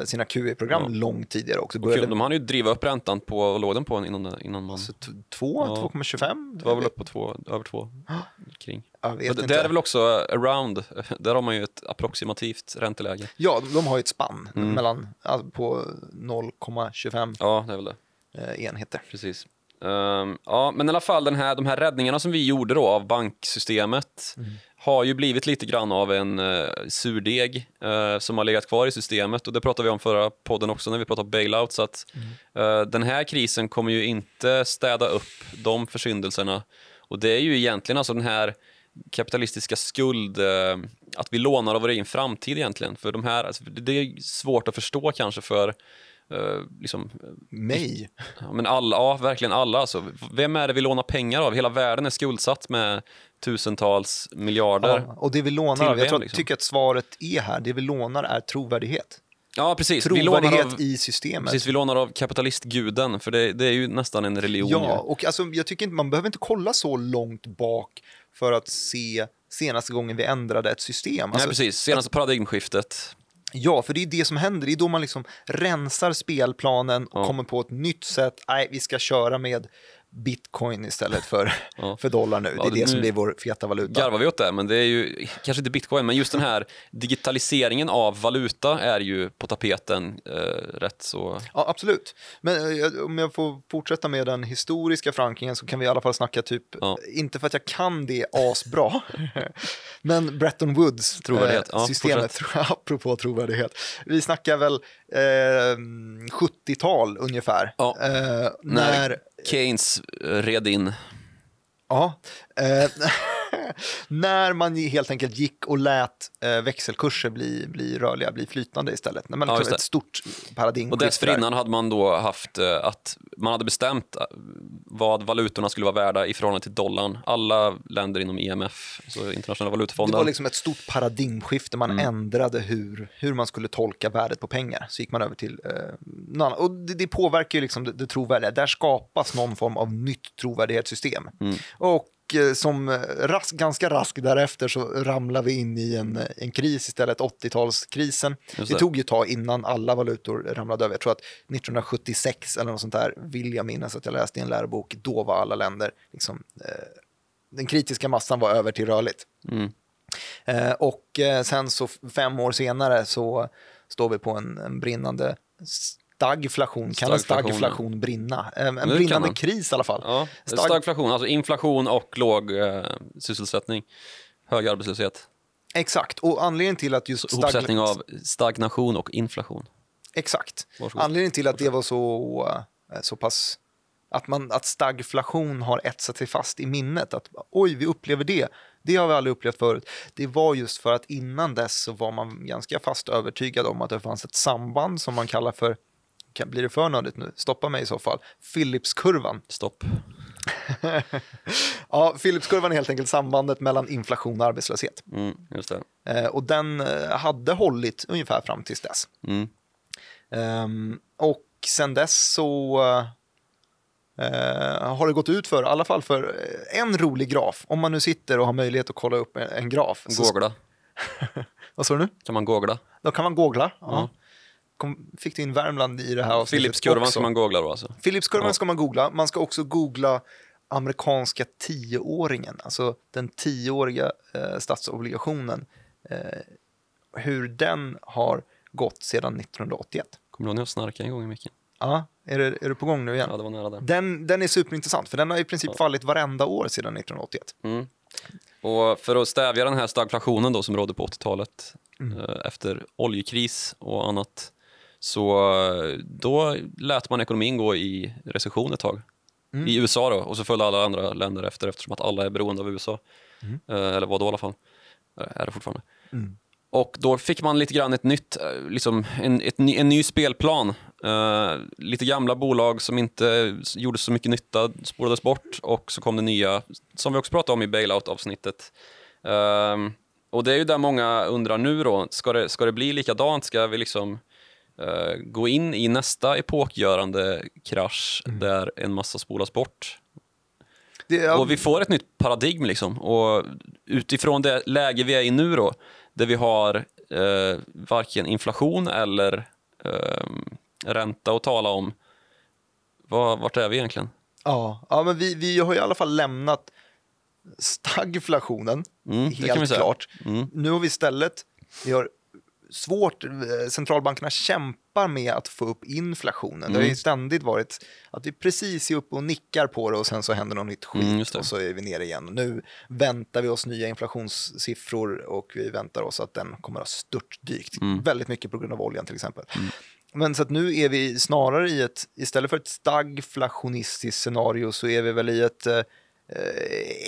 sina QE-program långt tidigare också. Började,
De hann ju driva upp räntan på, vad låg den på innan, innan man...
alltså, t- två,
Ja.
2,25?
Det var väl upp på två, över två kring. Det, är väl också around, där har man ju ett approximativt ränteläge.
Ja, de har ju ett spann
Mm.
mellan, alltså, på 0,25
Ja, det är väl det.
eh, enheter.
Precis. Ehm, ja, men i alla fall den här, de här räddningarna som vi gjorde då av banksystemet har ju blivit lite grann av en uh, surdeg eh, som har legat kvar i systemet och det pratade vi om förra podden också när vi pratade bailout så att eh, den här krisen kommer ju inte städa upp de försyndelserna och det är ju egentligen alltså den här kapitalistiska skuld, eh, att vi lånar av vår egen framtid egentligen. För de här, alltså, det är svårt att förstå kanske för eh, liksom,
Mig?
ja, men alla, ja, verkligen alla. Alltså. Vem är det vi lånar pengar av? Hela världen är skuldsatt med tusentals miljarder.
Ja, och det vi lånar jag tror,
liksom?
tycker att svaret är här, det vi lånar är trovärdighet.
Ja, precis. Vi lånar,
Trovärdighet
av,
i systemet.
precis. vi lånar av kapitalistguden, för det, det är ju nästan en religion.
Ja,
ju.
och alltså, jag tycker inte, man behöver inte kolla så långt bak för att se senaste gången vi ändrade ett system.
Nej,
Alltså,
precis. Senaste paradigmskiftet.
Ja, för det är det som händer. Det är då man liksom rensar spelplanen och
Ja.
kommer på ett nytt sätt. Nej, vi ska köra med bitcoin istället för,
Ja.
för dollar nu. Det
Ja,
är
det-
det som blir vår feta valuta.
garvar vi åt det, men det är ju kanske inte bitcoin, men just den här digitaliseringen av valuta är ju på tapeten eh, rätt så...
Ja, absolut. Men eh, om jag får fortsätta med den historiska förankringen så kan vi i alla fall snacka typ,
Ja.
inte för att jag kan det asbra, men Bretton Woods
Trovärdighet. Ja,
systemet, apropå trovärdighet. Vi snackar väl eh, 70-tal ungefär.
Ja.
Eh,
När
när
Keynes eh, red in.
Ja, eh, när man helt enkelt gick och lät eh, växelkurser bli, bli rörliga, bli flytande istället. När man
Ja,
ett stort paradigmskifte.
Och dessförinnan hade man då haft eh, att man hade bestämt eh, vad valutorna skulle vara värda i förhållande till dollarn. Alla länder inom IMF, så internationella
Det
valutafonden.
var liksom ett stort paradigmskifte, man
Mm.
ändrade hur, hur man skulle tolka värdet på pengar. Så gick man över till eh, någon. Och det, det påverkar ju liksom det, det trovärdiga. Där skapas någon form av nytt trovärdighetssystem.
Mm.
Och som eh, rask, ganska raskt därefter så ramlar vi in i en, eh, en kris istället, 80-talskrisen.
Just
Det
det.
tog ju ett tag innan alla valutor ramlade över. Jag tror att 1976 eller något sånt där vill jag minnas att jag läste i en lärobok. Då var alla länder liksom, eh, den kritiska massan var över till rörligt.
Mm.
Eh, och eh, sen så fem år senare så står vi på en, en brinnande stagflation. Kan en
Stagflation,
brinna? En brinnande kris i alla fall.
Ja,
Stag-
stagflation, alltså inflation och låg eh, sysselsättning. Hög arbetslöshet.
Exakt, och anledningen till att just stag...
Hopsättning av stagnation och inflation.
Exakt.
Varsågod.
Anledningen till att det var så, eh, så pass... Att, man, att stagflation har etsat sig fast i minnet. Att oj, vi upplever det. Det har vi aldrig upplevt förut. Det var just för att innan dess så var man ganska fast övertygad om att det fanns ett samband som man kallar för, kan, blir det för nördigt nu? Stoppa mig i så fall. Philipskurvan.
Stopp.
Ja, Philipskurvan är helt enkelt sambandet mellan inflation och arbetslöshet.
Mm, just det.
Eh, och den eh, hade hållit ungefär fram tills dess.
Mm.
Ehm, och sen dess så eh, har det gått ut för, i alla fall för en rolig graf. Om man nu sitter och har möjlighet att kolla upp en, en graf.
Googla.
Vad sa du nu?
Kan man googla?
Då kan man googla. Ja.
Ja.
Kom, fick du in Värmland i det här avsnittet
Philipskurvan
också?
ska man googla då alltså?
Philipskurvan
Ja.
ska man googla. Man ska också googla amerikanska tioåringen, alltså den tioåriga eh, statsobligationen. Eh, hur den har gått sedan 1981.
Kommer du ihåg när jag snarkade en gång i micken?
Ja, är, det, är du på gång nu igen?
Ja, det var nära där.
Den, den är superintressant, för den har i princip fallit varenda år sedan 1981.
Mm. Och för att stävja den här stagflationen då som rådde på 80-talet
Mm.
eh, efter oljekris och annat så eh, då lät man ekonomin gå i recession ett tag.
Mm.
I USA då, och så följde alla andra länder efter eftersom att alla är beroende av USA. Eh, eller var då i alla fall. Eh, är det fortfarande.
Mm.
Och då fick man lite grann ett nytt, liksom en, ett, en ny spelplan. Eh, lite gamla bolag som inte gjorde så mycket nytta spolades bort och så kom det nya, som vi också pratade om i bailout-avsnittet. Ehm, och det är ju där många undrar nu då, ska det, ska det bli likadant? Ska vi liksom eh, gå in i nästa epokgörande krasch där en massa spolas bort?
Det,
Och vi får ett nytt paradigm liksom. Och utifrån det läge vi är i nu då, där vi har eh, varken inflation eller eh, ränta att tala om. Vad, vart är vi egentligen?
ja, ja, men vi, vi har i alla fall lämnat stagflationen,
Mm,
helt klart.
Mm.
Nu har vi istället vi har svårt, eh, centralbankerna kämpar med att få upp inflationen. Det har ju ständigt varit att vi precis är uppe och nickar på det och sen så händer något nytt skit
Mm,
och så är vi nere igen. Nu väntar vi oss nya inflationssiffror och vi väntar oss att den kommer att störtdykt.
Mm.
Väldigt mycket på grund av oljan till exempel. Men så att nu är vi snarare i ett, istället för ett stagflationistiskt scenario så är vi väl i ett eh, eh,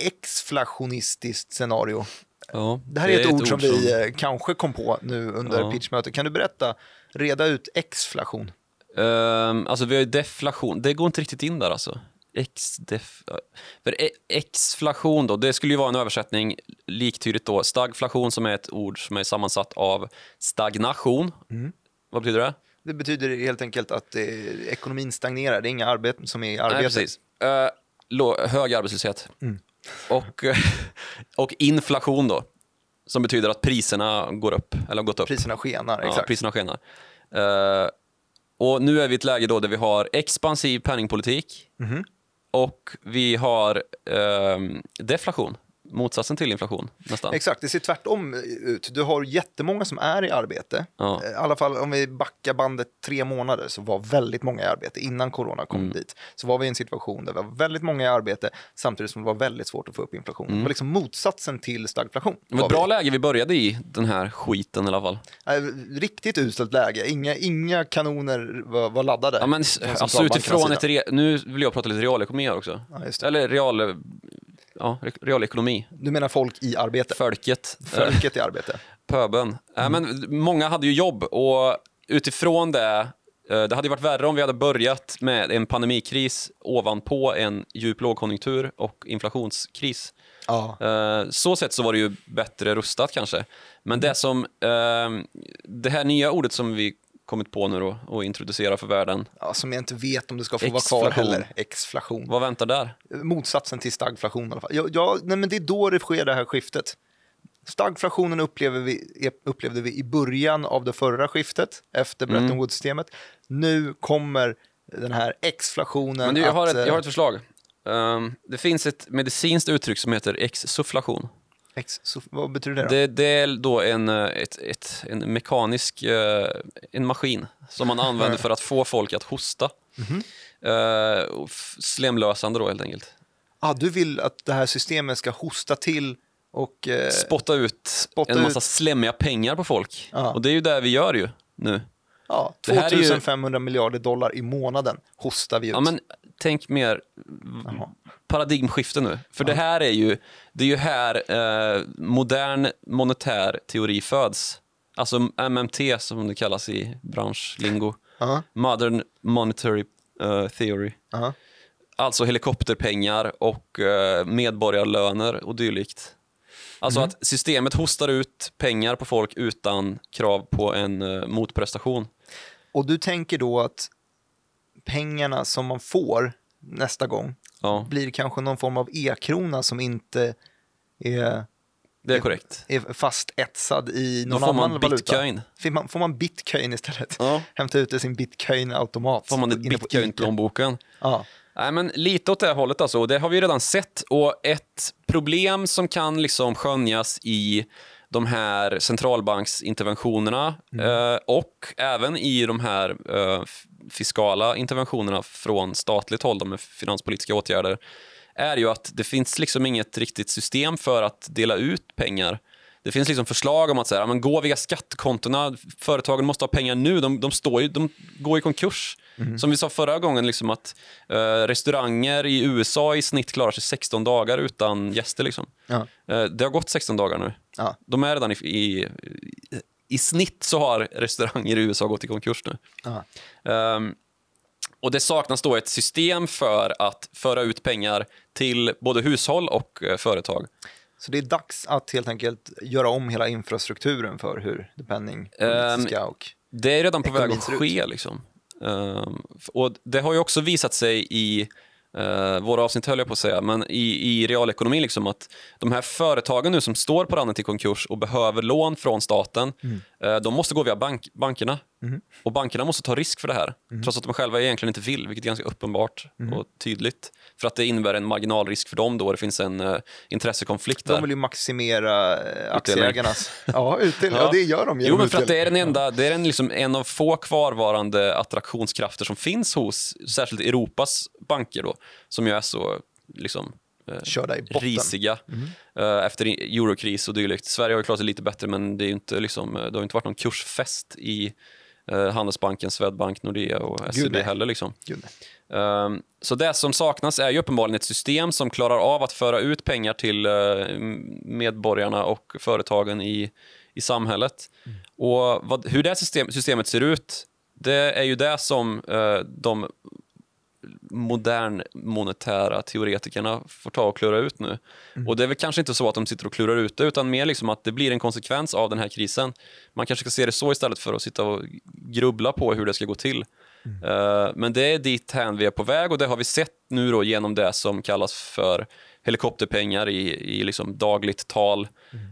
exflationistiskt scenario.
Ja,
Det här är, ett, ord som vi eh, kanske kom på nu under
Ja.
pitchmötet. Kan du berätta, reda ut exflation?
Ehm, alltså vi har ju deflation, det går inte riktigt in där alltså. Ex-def... För e- exflation då, det skulle ju vara en översättning liktydigt då. Stagflation som är ett ord som är sammansatt av stagnation. Vad betyder det?
Det betyder helt enkelt att eh, ekonomin stagnerar. Det är inga arbeten som är i arbete.
Nej, precis. Uh, hög arbetslöshet. Och, och inflation då, som betyder att priserna går upp, eller har gått upp.
Priserna skenar,
Ja,
exakt.
priserna skenar. Eh, och nu är vi i ett läge då där vi har expansiv penningpolitik
Mhm.
och vi har ehm, deflation, motsatsen till inflation nästan.
Exakt, det ser tvärtom ut. Du har jättemånga som är i arbete.
Ja.
Eh, I alla fall om vi backar bandet tre månader så var väldigt många i arbete innan corona kom
Mm.
dit. Så var vi i en situation där vi var väldigt många i arbete samtidigt som det var väldigt svårt att få upp inflationen. Det var liksom motsatsen till stagflation.
Mm. det var ett
vi.
bra läge vi började i, den här skiten i alla fall.
Riktigt uselt läge. Inga, inga kanoner var, var laddade.
Ja, men, alltså utifrån ett... Re, nu vill jag prata lite realekonomi här också.
Ja.
Eller real... Ja, re- realekonomi.
Du menar folk i arbete?
Folket.
Folket i arbete.
pöben. Äh, men många hade ju jobb och utifrån det, eh, det hade ju varit värre om vi hade börjat med en pandemikris ovanpå en djup lågkonjunktur och inflationskris.
Ja.
Eh, Så sett så var det ju bättre rustat kanske. Men det som, eh, det här nya ordet som vi kommit på nu då och introducerar för världen,
ja, som jag inte vet om det ska få vara kvar heller. Exflation.
vad väntar där?
motsatsen till stagflation i alla fall. Ja, ja, nej, men det är då det sker det här skiftet. Stagflationen upplever vi, upplevde vi i början av det förra skiftet efter
Mm.
Bretton Woods-systemet. Nu kommer den här exflationen.
Men du, jag, har
att,
ett, jag har
eh,
ett förslag. Um, det finns ett medicinskt uttryck som heter exsufflation.
Ex, så, vad betyder det då?
Det, det är då en, eh, ett, ett, en mekanisk eh, en maskin som man använder för att få folk att hosta. Och f- slemlösande då helt enkelt.
ah, du vill att det här systemet ska hosta till och... Eh,
Spotta ut
spotta
en massa
ut.
slemmiga pengar på folk.
Ja.
Och det är ju det vi gör ju nu.
ja,
det här är ju-
2500 miljarder dollar i månaden hostar vi ut.
Ja, men tänk mer
Jaha.
Paradigmskifte nu. För det här är ju, det är ju här eh, modern monetär teori föds. Alltså MMT som det kallas i branschlingo.
Ja,
Modern Monetary eh, Theory.
ja.
Alltså helikopterpengar och eh, medborgarlöner och dylikt. Alltså
Mhm.
att systemet hostar ut pengar på folk utan krav på en eh, motprestation.
Och du tänker då att pengarna som man får nästa gång
Ja,
blir kanske någon form av e-krona som inte är,
det är korrekt.
är fast etsad i
Då
någon
får man
annan valuta.
bitcoin.
Får man, får man bitcoin istället?
Ja.
Hämta ut ur sin bitcoin-automat.
Får man ett
inne på
bitcoin i
Ica.
plånboken.
Ja.
Nej, men lite åt det här hållet alltså. Det har vi redan sett. Och ett problem som kan liksom skönjas i de här centralbanksinterventionerna eh, och även i de här eh, fiskala interventionerna från statligt håll, de med finanspolitiska åtgärder, är ju att det finns liksom inget riktigt system för att dela ut pengar. Det finns liksom förslag om att säga, men gå via skattekontona, företagen måste ha pengar nu, de, de, står ju, de går i konkurs. Som vi sa förra gången, liksom att eh, restauranger i USA i snitt klarar sig 16 dagar utan gäster. Liksom.
Ja.
Eh, det har gått 16 dagar nu.
Ja.
De är redan i, i, i snitt så har restauranger i USA gått i konkurs nu.
Ja.
Ehm, och det saknas då ett system för att föra ut pengar till både hushåll och eh, företag.
Så det är dags att helt enkelt göra om hela infrastrukturen för hur det penningpolitiska och...
Det är redan på väg att ske. Liksom. Ehm, och det har ju också visat sig i uh, våra avsnitt, höll jag på att säga, men i, i realekonomin liksom att de här företagen nu som står på randen till konkurs och behöver lån från staten,
Mm
eh, de måste gå via bank, bankerna. Och bankerna måste ta risk för det här, trots att de själva egentligen inte vill, vilket är ganska uppenbart och tydligt. För att det innebär en marginalrisk för dem då, det finns en uh, intressekonflikt där.
De vill ju maximera eh, aktieägarnas... ja, utdelning. Ja.
Ja.
det gör de
Jo, men för att det är den enda, det är en, liksom, en av få kvarvarande attraktionskrafter som finns hos särskilt Europas banker då, som ju är så liksom,
Körda i botten.
risiga eh, efter eurokris och dylikt. Sverige har ju klarat sig lite bättre, men det, är inte, liksom, eh, det har inte varit någon kursfest i eh, Handelsbanken, Swedbank, Nordea och SEB heller. Liksom. Ehm, Så det som saknas är ju uppenbarligen ett system som klarar av att föra ut pengar till eh, medborgarna och företagen i, i samhället. Och vad, hur det system, systemet ser ut, det är ju det som eh, de modern monetära teoretikerna får ta och klura ut nu. Och det är väl kanske inte så att de sitter och klurar ut det, utan mer liksom att det blir en konsekvens av den här krisen. Man kanske ska se det så istället för att sitta och grubbla på hur det ska gå till. Eh, men det är dit hän vi är på väg och det har vi sett nu då genom det som kallas för helikopterpengar i, i liksom dagligt tal.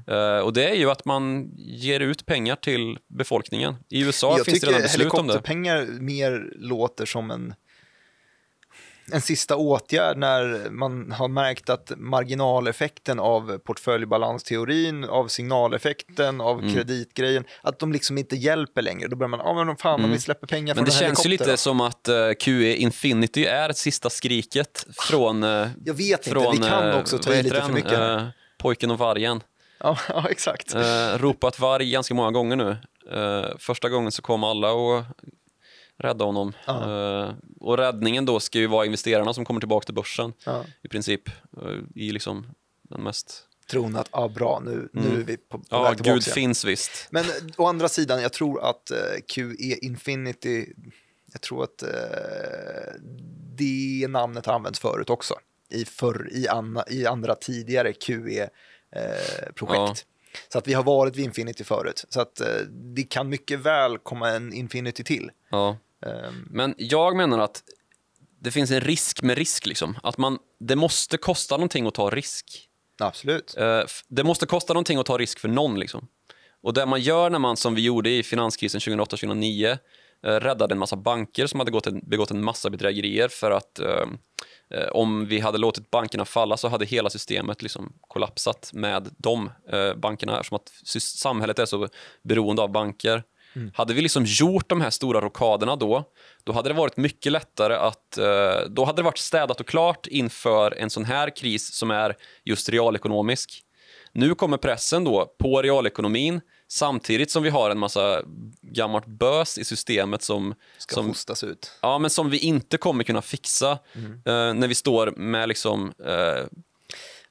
Eh, och det är ju att man ger ut pengar till befolkningen. I USA
Jag
finns det
tycker
redan beslut om det.
helikopterpengar mer låter som en, en sista åtgärd när man har märkt att marginaleffekten av portföljbalansteorin, av signaleffekten, av
Mm.
kreditgrejen, att de liksom inte hjälper längre. Då börjar man, ja men fan om vi släpper pengar
Mm. Men
från
det känns ju lite
då."
som att eh, QE Infinity är ett sista skriket från... eh,
Jag vet inte,
från
vi kan
eh,
också ta i lite för mycket.
Eh, pojken och vargen.
Ja, ja, exakt.
Eh, ropat varg ganska många gånger nu. Eh, första gången så kom alla och rädda honom. Eh, och räddningen då ska ju vara investerarna som kommer tillbaka till börsen
Ja.
i princip. eh, I liksom den mest...
Tron att, ja bra, nu, nu är vi på, på
Ja,
väg tillbaka
Gud
igen.
finns visst.
Men eh, å andra sidan, jag tror att eh, QE Infinity, jag tror att eh, det namnet har använts förut också. I, förr, i, anna, i andra tidigare QE-projekt. Så att vi har varit vid Infinity förut. Så att eh, det kan mycket väl komma en Infinity till.
Ja.
Ehm,
Men jag menar att det finns en risk med risk. Liksom. Att man, det måste kosta någonting att ta risk.
absolut.
Eh, det måste kosta någonting att ta risk för någon. Liksom. Och det man gör när man, som vi gjorde i finanskrisen 2008-2009, eh, räddade en massa banker som hade begått en massa bedrägerier för att eh, om vi hade låtit bankerna falla så hade hela systemet liksom kollapsat med de eh, bankerna eftersom att samhället är så beroende av banker. Hade vi liksom gjort de här stora rockaderna då, då hade det varit mycket lättare att... Eh, då hade det varit städat och klart inför en sån här kris som är just realekonomisk. Nu kommer pressen då på realekonomin samtidigt som vi har en massa gammalt bös i systemet som,
Ska
som,
hostas ut.
ja, men som vi inte kommer kunna fixa eh, när vi står med liksom, eh,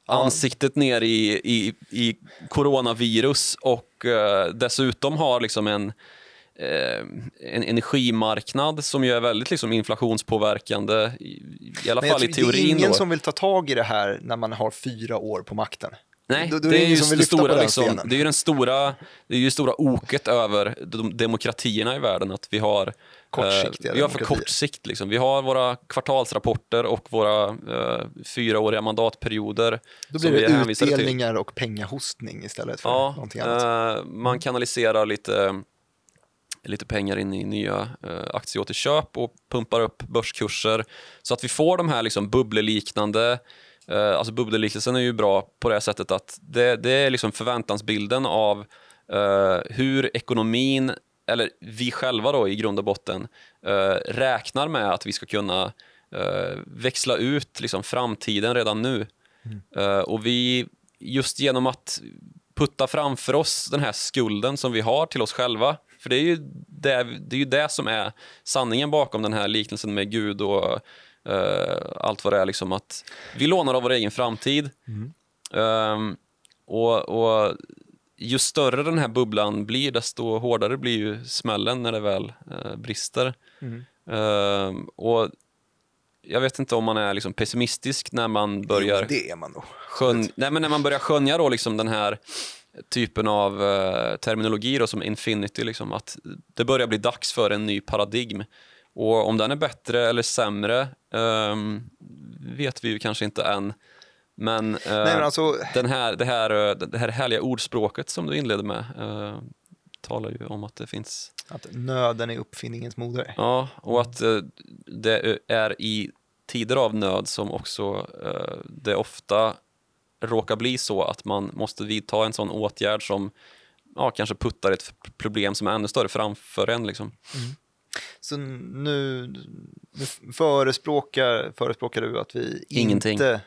ansiktet ner i, i, i coronavirus och eh, dessutom har liksom en, eh, en energimarknad som ju är väldigt liksom inflationspåverkande, i, i alla fall i
tror, det är
teorin.
ingen
då.
som vill ta tag i det här när man har fyra år på makten.
Nej,
Då- då
det, är ju det stora, liksom, det är ju den stora, det är ju det stora oket över de, demokratierna i världen, att vi har
Kortsiktiga
eh, vi har för kort sikt. Liksom. Vi har våra kvartalsrapporter och våra eh, fyraåriga mandatperioder
Då blir det utdelningar och pengahostning istället för
Ja,
någonting annat.
eh, man kanaliserar lite, lite pengar in i nya eh, aktieåterköp och pumpar upp börskurser så att vi får de här liksom bubbleliknande eh, Alltså bubbleliknelsen är ju bra på det sättet att det, det är liksom förväntansbilden av eh, hur ekonomin, eller vi själva då i grund och botten, eh, räknar med att vi ska kunna eh, växla ut liksom framtiden redan nu. Eh, och vi, just genom att putta framför oss den här skulden som vi har till oss själva, för det är ju det, det, är ju det som är sanningen bakom den här liknelsen med Gud och eh, allt vad det är, liksom att vi lånar av vår egen framtid. Ehm, och, och ju större den här bubblan blir, desto hårdare blir ju smällen när det väl eh, brister. Ehm, och jag vet inte om man är liksom pessimistisk när man börjar
Jo, det är man då.
skön... Nej, men när man börjar skönja då liksom den här typen av eh, terminologi då, som infinity, liksom, att det börjar bli dags för en ny paradigm. Och om den är bättre eller sämre ehm, vet vi ju kanske inte än. Men, eh,
Nej, men alltså,
den här, det, här, eh, det här härliga ordspråket som du inledde med, eh, talar ju om att det finns
Att nöden är uppfinningens moder.
Ja, och att eh, det är i tider av nöd som också eh, det ofta råkar bli så att man måste vidta en sån åtgärd som ja, kanske puttar ett problem som är ännu större framför en. Liksom.
Så nu, nu förespråkar, förespråkar du att vi
Ingenting.
inte...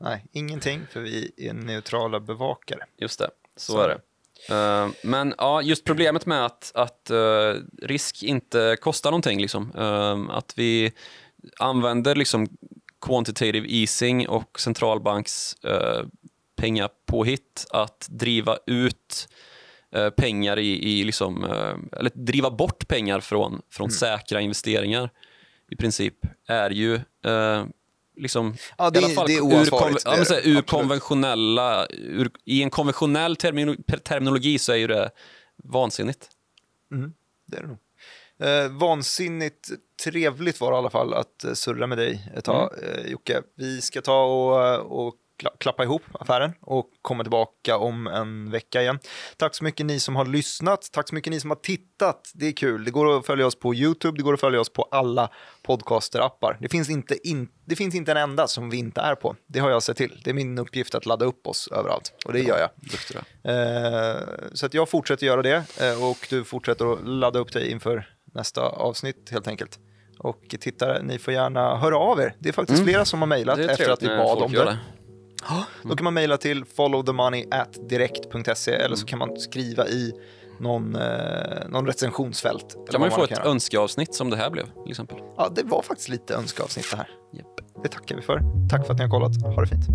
Nej, ingenting, för vi är neutrala bevakare.
Just det, så,
Så.
är det. Eh, men ja, just problemet med att, att eh, risk inte kostar någonting, liksom. Eh, att vi använder liksom quantitative easing och centralbanks uh, pengapåhitt att driva ut pengar i, i liksom, eller driva bort pengar från, från säkra investeringar i princip är ju liksom
Ja, det
i alla fall
det är
ur,
oansvarigt,
ja,
det är
men här, ur konventionella, ur, i en konventionell termino, per- terminologi så är ju det vansinnigt.
Det är det nog. Eh, vansinnigt trevligt var det i alla fall att eh, surra med dig ett tag, eh, Jocke. Vi ska ta och, eh, och klappa ihop affären och komma tillbaka om en vecka igen. Tack så mycket ni som har lyssnat. Tack så mycket ni som har tittat. Det är kul. Det går att följa oss på YouTube. Det går att följa oss på alla podcaster-appar. Det finns inte, in, det finns inte en enda som vi inte är på. Det har jag sett till. Det är min uppgift att ladda upp oss överallt och det gör jag. Eh, så att jag fortsätter göra det eh, och du fortsätter att ladda upp dig inför nästa avsnitt helt enkelt. Och tittare, ni får gärna höra av er. Det är faktiskt flera som har mejlat
Mm.
Efter att vi bad om det. Då kan man mejla till followthemoney@direkt.se eller så kan man skriva i någon, eh, någon recensionsfält.
Kan man
vad
få ett
göra.
önskeavsnitt som det här blev, till exempel.
Ja, det var faktiskt lite önskeavsnitt det här.
Japp.
Det tackar vi för. Tack för att ni har kollat. Ha det fint.